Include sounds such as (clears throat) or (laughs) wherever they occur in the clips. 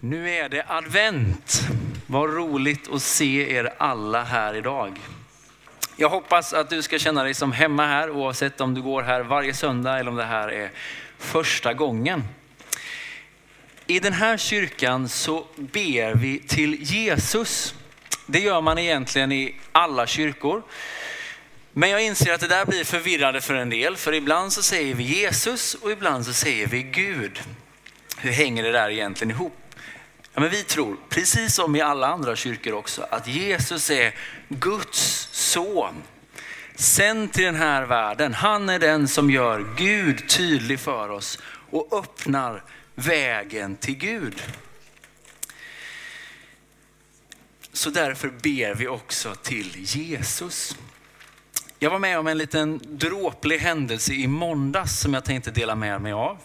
Nu är det advent. Vad roligt att se er alla här idag. Jag hoppas att du ska känna dig som hemma här oavsett om du går här varje söndag eller om det här är första gången. I den här kyrkan så ber vi till Jesus. Det gör man egentligen i alla kyrkor. Men jag inser att det där blir förvirrande för en del, för ibland så säger vi Jesus och ibland så säger vi Gud. Hur hänger det där egentligen ihop? Ja, men vi tror, precis som i alla andra kyrkor också, att Jesus är Guds son. Sänd till den här världen. Han är den som gör Gud tydlig för oss och öppnar vägen till Gud. Så därför ber vi också till Jesus. Jag var med om en liten dråplig händelse i måndags som jag tänkte dela med mig av.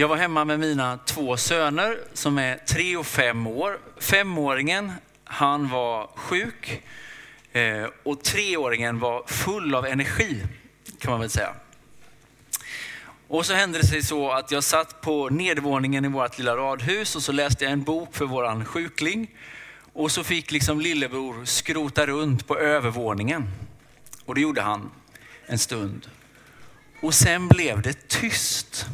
Jag var hemma med mina två söner som är tre och fem år. Femåringen, han var sjuk eh, och treåringen var full av energi kan man väl säga. Och så hände det sig så att jag satt på nedervåningen i vårt lilla radhus och så läste jag en bok för våran sjukling. Och så fick liksom lillebror skrota runt på övervåningen. Och det gjorde han en stund. Och sen blev det tyst.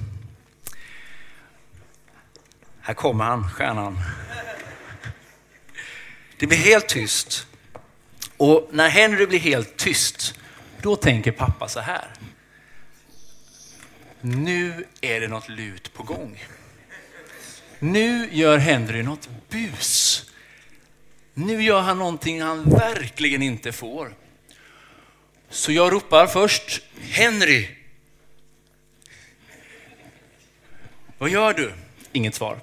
Här kommer han, stjärnan. Det blir helt tyst. Och när Henry blir helt tyst, då tänker pappa så här. Nu är det något lut på gång. Nu gör Henry något bus. Nu gör han någonting han verkligen inte får. Så jag ropar först, Henry. Vad gör du? Inget svar.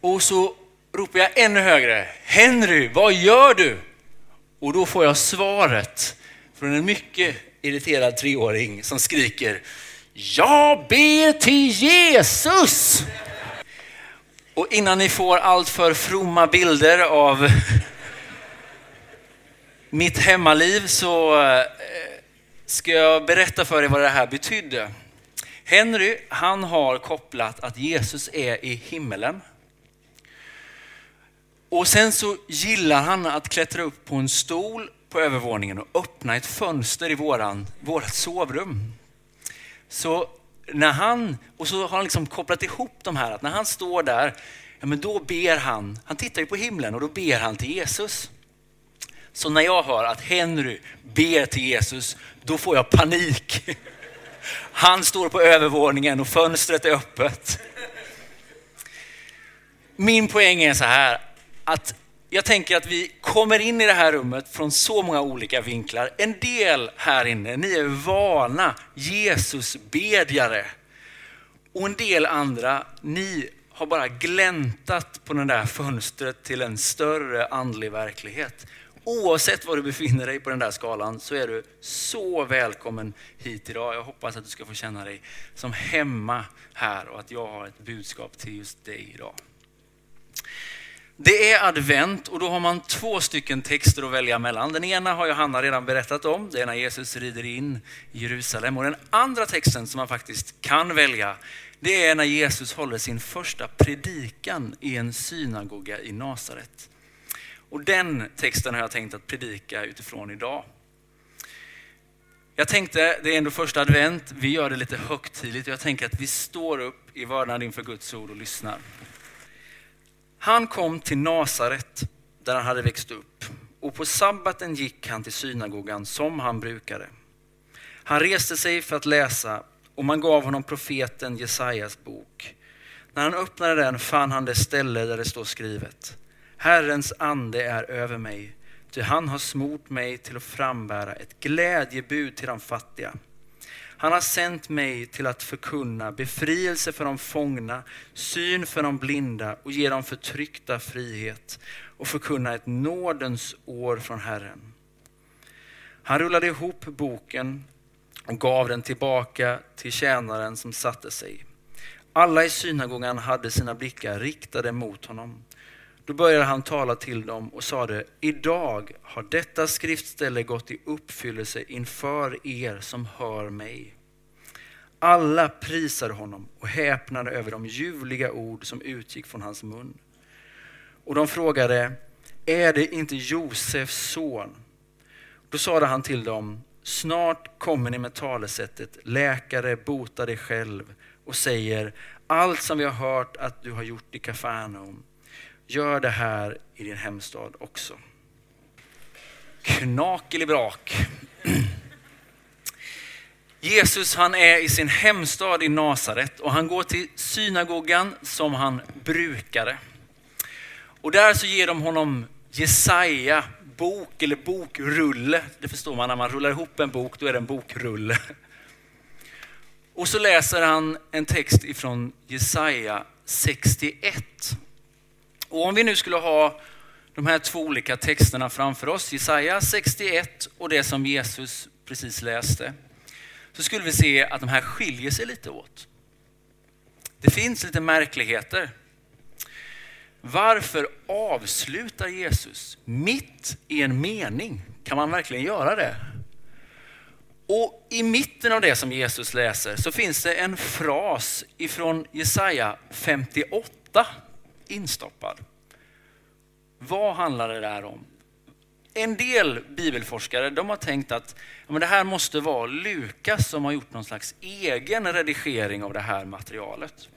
Och så ropar jag ännu högre, Henry, vad gör du? Och då får jag svaret från en mycket irriterad treåring som skriker, jag ber till Jesus! Och innan ni får allt för fromma bilder av (laughs) mitt hemmaliv så eh, ska jag berätta för er vad det här betydde. Henry, han har kopplat att Jesus är i himmelen. Och sen så gillar han att klättra upp på en stol på övervåningen och öppna ett fönster i våran, vårat sovrum. Så när han, och så har han liksom kopplat ihop de här, att när han står där, ja men då ber han, han tittar ju på himlen och då ber han till Jesus. Så när jag hör att Henry ber till Jesus, då får jag panik. (laughs) Han står på övervåningen och fönstret är öppet. Min poäng är så här, att jag tänker att vi kommer in i det här rummet från så många olika vinklar. En del här inne, ni är vana Jesusbedjare. Och en del andra, ni har bara gläntat på det där fönstret till en större andlig verklighet. Oavsett var du befinner dig på den där skalan så är du så välkommen hit idag. Jag hoppas att du ska få känna dig som hemma här och att jag har ett budskap till just dig idag. Det är advent och då har man två stycken texter att välja mellan. Den ena har Johanna redan berättat om, det är när Jesus rider in i Jerusalem. Och den andra texten som man faktiskt kan välja, det är när Jesus håller sin första predikan i en synagoga i Nasaret. Och den texten har jag tänkt att predika utifrån idag. Jag tänkte, det är ändå första advent, vi gör det lite högtidligt. och Jag tänker att vi står upp i vördnad inför Guds ord och lyssnar. Han kom till Nasaret där han hade växt upp och på sabbaten gick han till synagogan som han brukade. Han reste sig för att läsa och man gav honom profeten Jesajas bok. När han öppnade den fann han det ställe där det står skrivet Herrens ande är över mig, ty han har smort mig till att frambära ett glädjebud till de fattiga. Han har sänt mig till att förkunna befrielse för de fångna, syn för de blinda och ge de förtryckta frihet och förkunna ett nådens år från Herren. Han rullade ihop boken och gav den tillbaka till tjänaren som satte sig. Alla i synagogan hade sina blickar riktade mot honom. Då började han tala till dem och sade, idag har detta skriftställe gått i uppfyllelse inför er som hör mig. Alla prisade honom och häpnade över de ljuvliga ord som utgick från hans mun. Och de frågade, är det inte Josefs son? Då sade han till dem, snart kommer ni med talesättet, läkare bota dig själv och säger, allt som vi har hört att du har gjort i Kafarnaum, gör det här i din hemstad också. Knakelibrak. Jesus han är i sin hemstad i Nasaret och han går till synagogan som han brukade. Och där så ger de honom Jesaja bok eller bokrulle. Det förstår man när man rullar ihop en bok, då är det en bokrulle. Och så läser han en text ifrån Jesaja 61. Och om vi nu skulle ha de här två olika texterna framför oss, Jesaja 61 och det som Jesus precis läste, så skulle vi se att de här skiljer sig lite åt. Det finns lite märkligheter. Varför avslutar Jesus mitt i en mening? Kan man verkligen göra det? Och i mitten av det som Jesus läser så finns det en fras ifrån Jesaja 58 instoppad. Vad handlar det där om? En del bibelforskare de har tänkt att ja, men det här måste vara Lukas som har gjort någon slags egen redigering av det här materialet.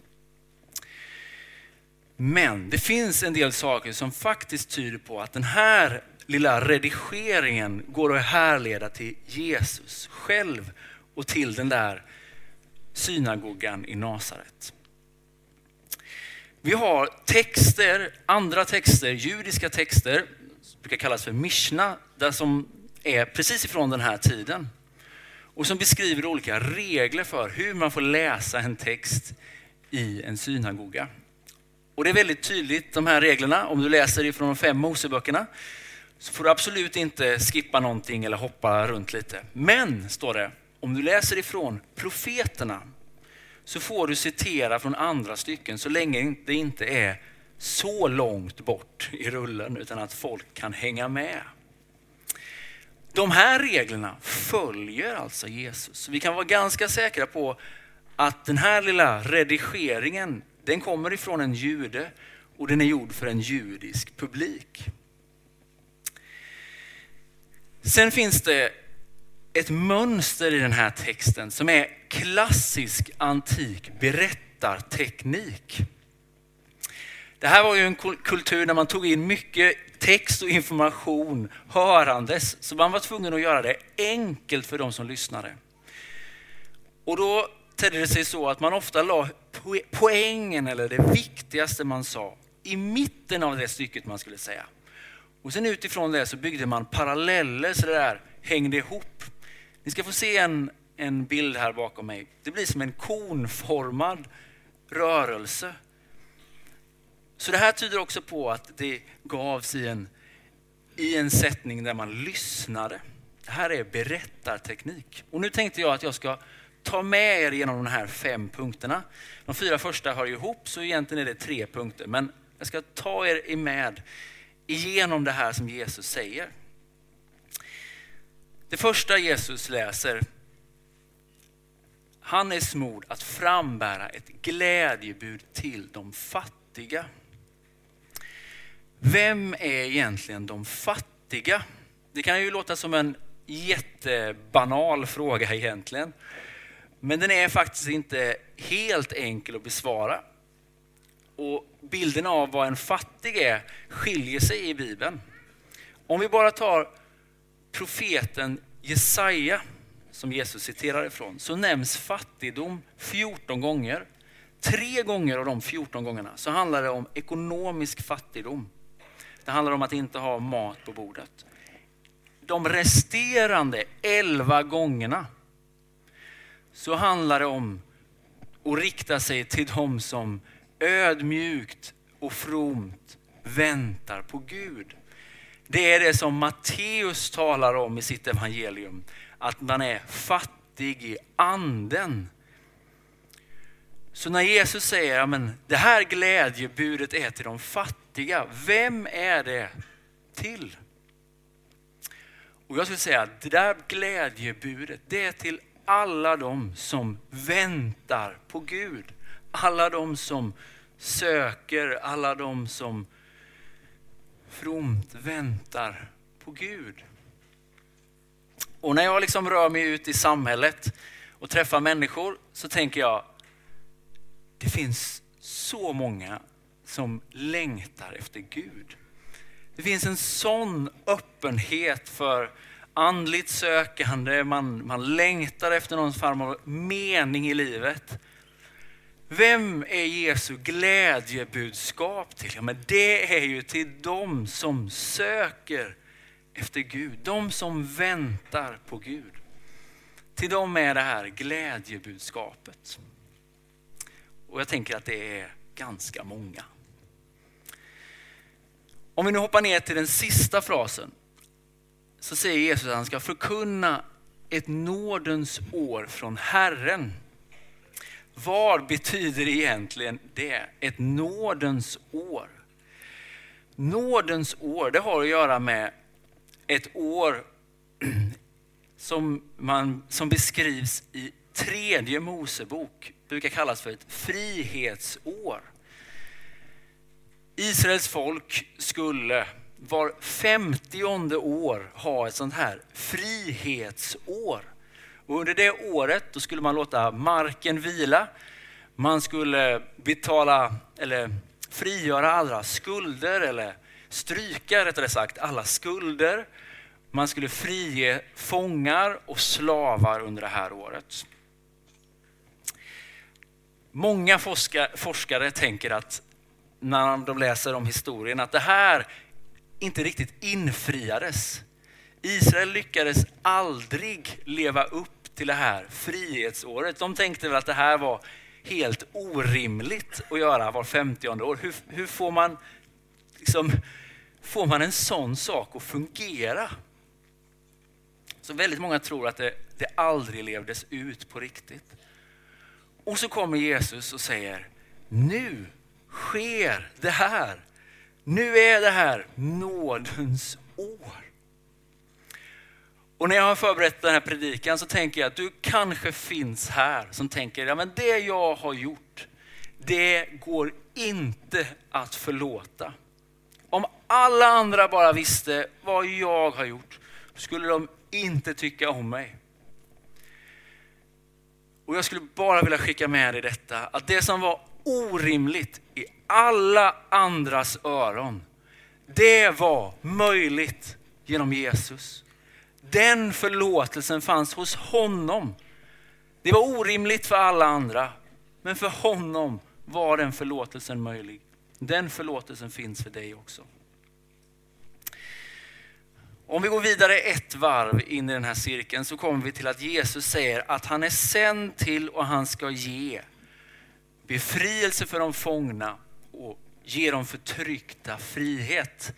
Men det finns en del saker som faktiskt tyder på att den här lilla redigeringen går att härleda till Jesus själv och till den där synagogan i Nasaret. Vi har texter, andra texter, judiska texter, som brukar kallas för Mishna, där som är precis ifrån den här tiden. Och som beskriver olika regler för hur man får läsa en text i en synagoga. Och det är väldigt tydligt de här reglerna. Om du läser ifrån de fem Moseböckerna så får du absolut inte skippa någonting eller hoppa runt lite. Men, står det, om du läser ifrån profeterna så får du citera från andra stycken så länge det inte är så långt bort i rullen utan att folk kan hänga med. De här reglerna följer alltså Jesus. Vi kan vara ganska säkra på att den här lilla redigeringen den kommer ifrån en jude och den är gjord för en judisk publik. Sen finns det ett mönster i den här texten som är klassisk antik berättarteknik. Det här var ju en kultur där man tog in mycket text och information hörandes, så man var tvungen att göra det enkelt för de som lyssnade. Och då tedde det sig så att man ofta la poängen eller det viktigaste man sa i mitten av det stycket man skulle säga. Och sen utifrån det så byggde man paralleller så det där hängde ihop. Ni ska få se en, en bild här bakom mig. Det blir som en konformad rörelse. Så det här tyder också på att det gavs i en, i en sättning där man lyssnade. Det här är berättarteknik. Och nu tänkte jag att jag ska ta med er genom de här fem punkterna. De fyra första hör ihop så egentligen är det tre punkter. Men jag ska ta er med igenom det här som Jesus säger. Det första Jesus läser, han är smord att frambära ett glädjebud till de fattiga. Vem är egentligen de fattiga? Det kan ju låta som en jättebanal fråga egentligen. Men den är faktiskt inte helt enkel att besvara. Och bilden av vad en fattig är skiljer sig i Bibeln. Om vi bara tar profeten Jesaja, som Jesus citerar ifrån, så nämns fattigdom 14 gånger. Tre gånger av de 14 gångerna så handlar det om ekonomisk fattigdom. Det handlar om att inte ha mat på bordet. De resterande 11 gångerna så handlar det om att rikta sig till dem som ödmjukt och fromt väntar på Gud. Det är det som Matteus talar om i sitt evangelium, att man är fattig i anden. Så när Jesus säger att det här glädjebudet är till de fattiga, vem är det till? Och jag skulle säga att det där glädjebudet, det är till alla de som väntar på Gud. Alla de som söker, alla de som fromt väntar på Gud. Och när jag liksom rör mig ut i samhället och träffar människor så tänker jag, det finns så många som längtar efter Gud. Det finns en sån öppenhet för andligt sökande, man, man längtar efter någon form av mening i livet. Vem är Jesu glädjebudskap till? Ja, men det är ju till dem som söker efter Gud, de som väntar på Gud. Till dem är det här glädjebudskapet. Och jag tänker att det är ganska många. Om vi nu hoppar ner till den sista frasen så säger Jesus att han ska förkunna ett nådens år från Herren. Vad betyder egentligen det? Ett nådens år. Nådens år, det har att göra med ett år (clears throat) som, man, som beskrivs i tredje Mosebok, brukar kallas för ett frihetsår. Israels folk skulle var femtionde år ha ett sånt här frihetsår. Och under det året då skulle man låta marken vila. Man skulle betala, eller frigöra alla skulder, eller stryka rättare sagt alla skulder. Man skulle frige fångar och slavar under det här året. Många forskare tänker att när de läser om historien att det här inte riktigt infriades. Israel lyckades aldrig leva upp till det här frihetsåret. De tänkte väl att det här var helt orimligt att göra var 50 år. Hur, hur får, man, liksom, får man en sån sak att fungera? Så väldigt många tror att det, det aldrig levdes ut på riktigt. Och så kommer Jesus och säger, nu sker det här. Nu är det här nådens år. Och när jag har förberett den här predikan så tänker jag att du kanske finns här som tänker, ja men det jag har gjort, det går inte att förlåta. Om alla andra bara visste vad jag har gjort skulle de inte tycka om mig. Och jag skulle bara vilja skicka med dig detta, att det som var orimligt i alla andras öron, det var möjligt genom Jesus. Den förlåtelsen fanns hos honom. Det var orimligt för alla andra, men för honom var den förlåtelsen möjlig. Den förlåtelsen finns för dig också. Om vi går vidare ett varv in i den här cirkeln så kommer vi till att Jesus säger att han är sänd till och han ska ge befrielse för de fångna och ge de förtryckta frihet.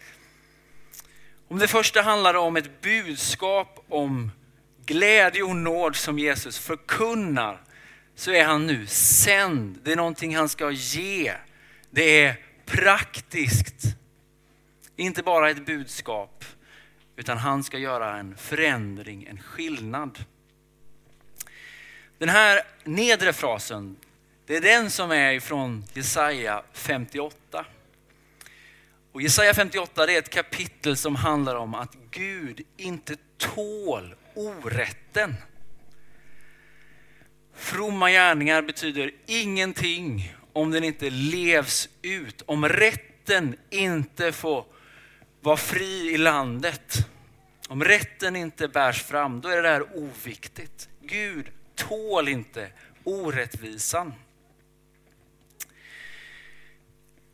Om det första handlar om ett budskap om glädje och nåd som Jesus förkunnar så är han nu sänd. Det är någonting han ska ge. Det är praktiskt. Inte bara ett budskap utan han ska göra en förändring, en skillnad. Den här nedre frasen, det är den som är ifrån Jesaja 58. Och Jesaja 58 det är ett kapitel som handlar om att Gud inte tål orätten. Fromma gärningar betyder ingenting om den inte levs ut, om rätten inte får vara fri i landet. Om rätten inte bärs fram, då är det här oviktigt. Gud tål inte orättvisan.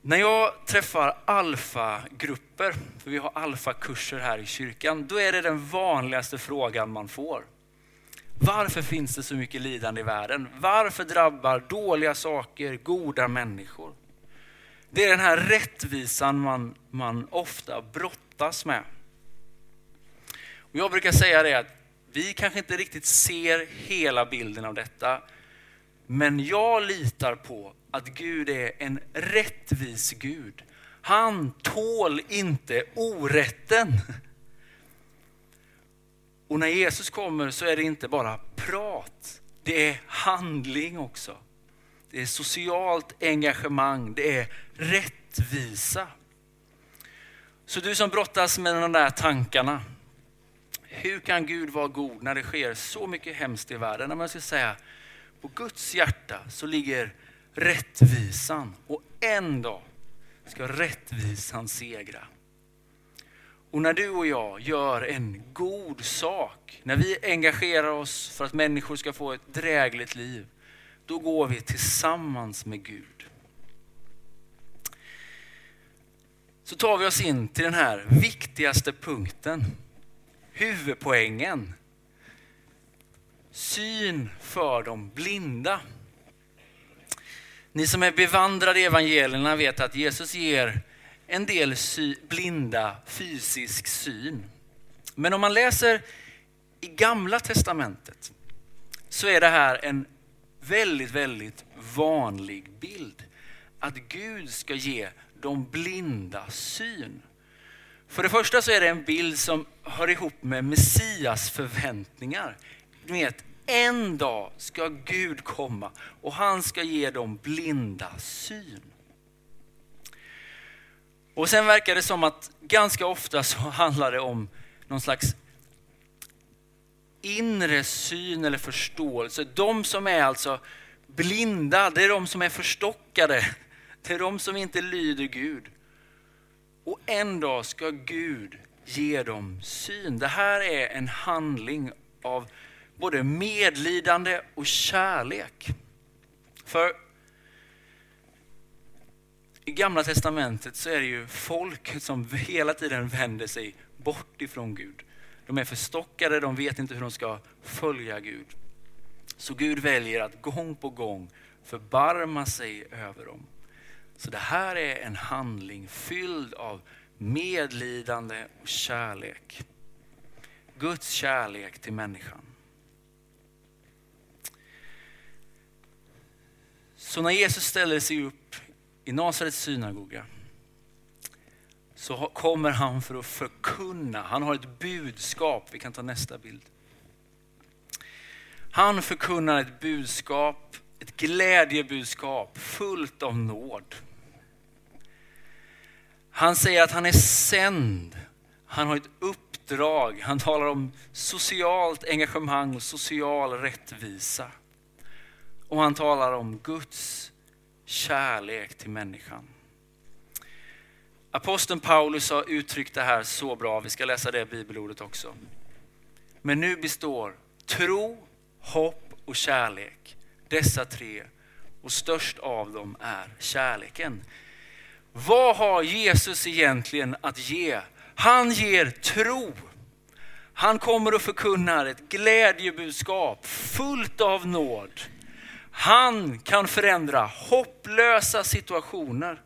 När jag träffar alfagrupper, för vi har alfakurser här i kyrkan, då är det den vanligaste frågan man får. Varför finns det så mycket lidande i världen? Varför drabbar dåliga saker goda människor? Det är den här rättvisan man, man ofta brottas med. Och jag brukar säga det att vi kanske inte riktigt ser hela bilden av detta. Men jag litar på att Gud är en rättvis Gud. Han tål inte orätten. Och när Jesus kommer så är det inte bara prat, det är handling också. Det är socialt engagemang, det är rättvisa. Så du som brottas med de där tankarna, hur kan Gud vara god när det sker så mycket hemskt i världen? När man ska säga, på Guds hjärta så ligger rättvisan och en dag ska rättvisan segra. Och när du och jag gör en god sak, när vi engagerar oss för att människor ska få ett drägligt liv, då går vi tillsammans med Gud. Så tar vi oss in till den här viktigaste punkten, huvudpoängen. Syn för de blinda. Ni som är bevandrade i evangelierna vet att Jesus ger en del blinda fysisk syn. Men om man läser i gamla testamentet så är det här en väldigt, väldigt vanlig bild. Att Gud ska ge de blinda syn. För det första så är det en bild som hör ihop med Messias förväntningar. Ni vet, en dag ska Gud komma och han ska ge dem blinda syn. Och sen verkar det som att ganska ofta så handlar det om någon slags inre syn eller förståelse. De som är alltså blinda, det är de som är förstockade. Det är de som inte lyder Gud. Och en dag ska Gud ge dem syn. Det här är en handling av både medlidande och kärlek. För i gamla testamentet så är det ju folk som hela tiden vänder sig bort ifrån Gud. De är förstockade, de vet inte hur de ska följa Gud. Så Gud väljer att gång på gång förbarma sig över dem. Så det här är en handling fylld av medlidande och kärlek. Guds kärlek till människan. Så när Jesus ställer sig upp i Nasarets synagoga så kommer han för att förkunna. Han har ett budskap. Vi kan ta nästa bild. Han förkunnar ett budskap, ett glädjebudskap fullt av nåd. Han säger att han är sänd. Han har ett uppdrag. Han talar om socialt engagemang och social rättvisa. Och han talar om Guds kärlek till människan. Aposteln Paulus har uttryckt det här så bra, vi ska läsa det bibelordet också. Men nu består tro, hopp och kärlek, dessa tre, och störst av dem är kärleken. Vad har Jesus egentligen att ge? Han ger tro. Han kommer och förkunnar ett glädjebudskap fullt av nåd. Han kan förändra hopplösa situationer.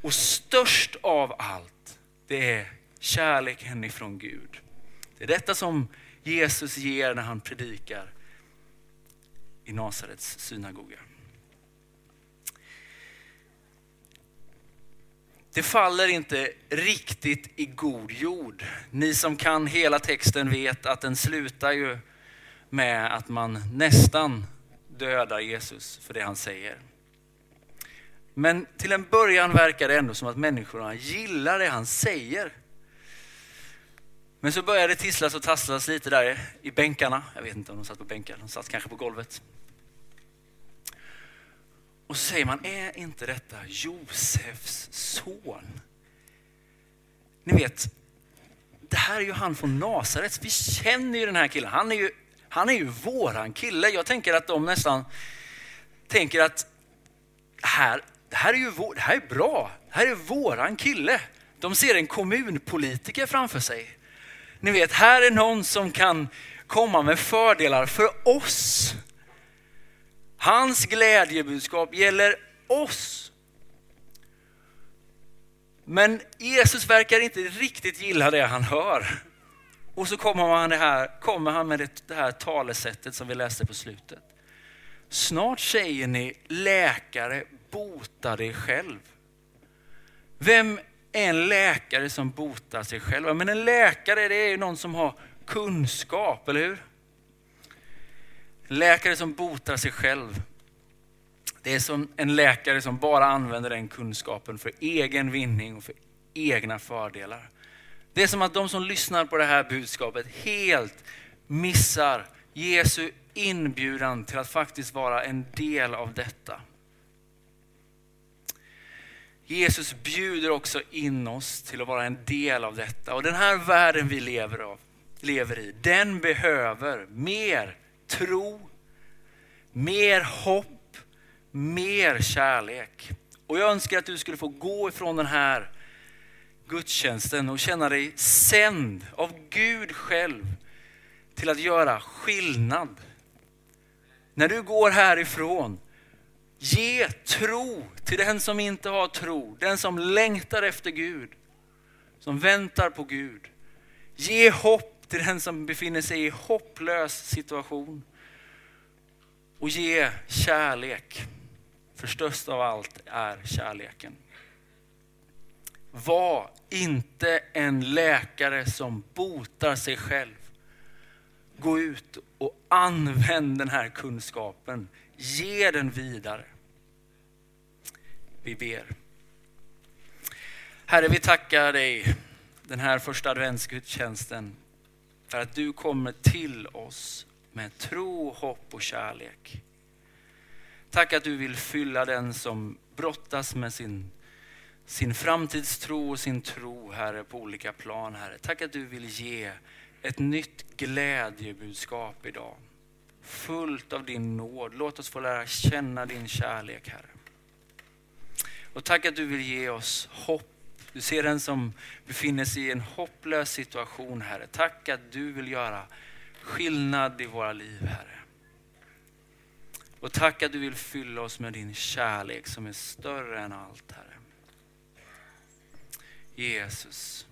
Och störst av allt, det är kärleken ifrån Gud. Det är detta som Jesus ger när han predikar i Nasarets synagoga. Det faller inte riktigt i god jord. Ni som kan hela texten vet att den slutar ju med att man nästan dödar Jesus för det han säger. Men till en början verkar det ändå som att människorna gillar det han säger. Men så börjar det tisslas och tasslas lite där i bänkarna. Jag vet inte om de satt på bänkar, de satt kanske på golvet. Och så säger man, är inte detta Josefs son? Ni vet, det här är ju han från Nasaret. Vi känner ju den här killen. Han är ju, han är ju våran kille. Jag tänker att de nästan tänker att här, det här är ju vår, det här är bra. Det här är våran kille. De ser en kommunpolitiker framför sig. Ni vet, här är någon som kan komma med fördelar för oss. Hans glädjebudskap gäller oss. Men Jesus verkar inte riktigt gilla det han hör. Och så kommer han, det här, kommer han med det, det här talesättet som vi läste på slutet. Snart säger ni läkare, bota dig själv. Vem är en läkare som botar sig själv? Men en läkare det är ju någon som har kunskap, eller hur? En läkare som botar sig själv. Det är som en läkare som bara använder den kunskapen för egen vinning och för egna fördelar. Det är som att de som lyssnar på det här budskapet helt missar Jesu inbjudan till att faktiskt vara en del av detta. Jesus bjuder också in oss till att vara en del av detta. Och den här världen vi lever, av, lever i, den behöver mer tro, mer hopp, mer kärlek. Och jag önskar att du skulle få gå ifrån den här gudstjänsten och känna dig sänd av Gud själv till att göra skillnad. När du går härifrån, ge tro till den som inte har tro, den som längtar efter Gud, som väntar på Gud. Ge hopp till den som befinner sig i hopplös situation. Och ge kärlek, för störst av allt är kärleken. Var inte en läkare som botar sig själv. Gå ut och använd den här kunskapen. Ge den vidare. Vi ber. Herre, vi tackar dig den här första adventsgudstjänsten för att du kommer till oss med tro, hopp och kärlek. Tack att du vill fylla den som brottas med sin, sin framtidstro och sin tro, Herre, på olika plan, Herre. Tack att du vill ge ett nytt glädjebudskap idag. Fullt av din nåd. Låt oss få lära känna din kärlek, Herre. Och tack att du vill ge oss hopp. Du ser den som befinner sig i en hopplös situation, Herre. Tack att du vill göra skillnad i våra liv, Herre. Och tack att du vill fylla oss med din kärlek som är större än allt, Herre. Jesus.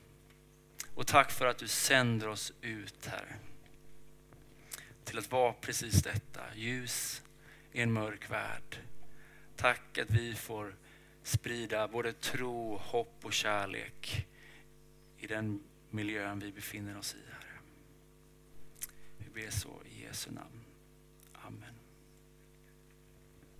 Och tack för att du sänder oss ut, här Till att vara precis detta, ljus i en mörk värld. Tack att vi får sprida både tro, hopp och kärlek i den miljön vi befinner oss i, Herre. Vi ber så i Jesu namn.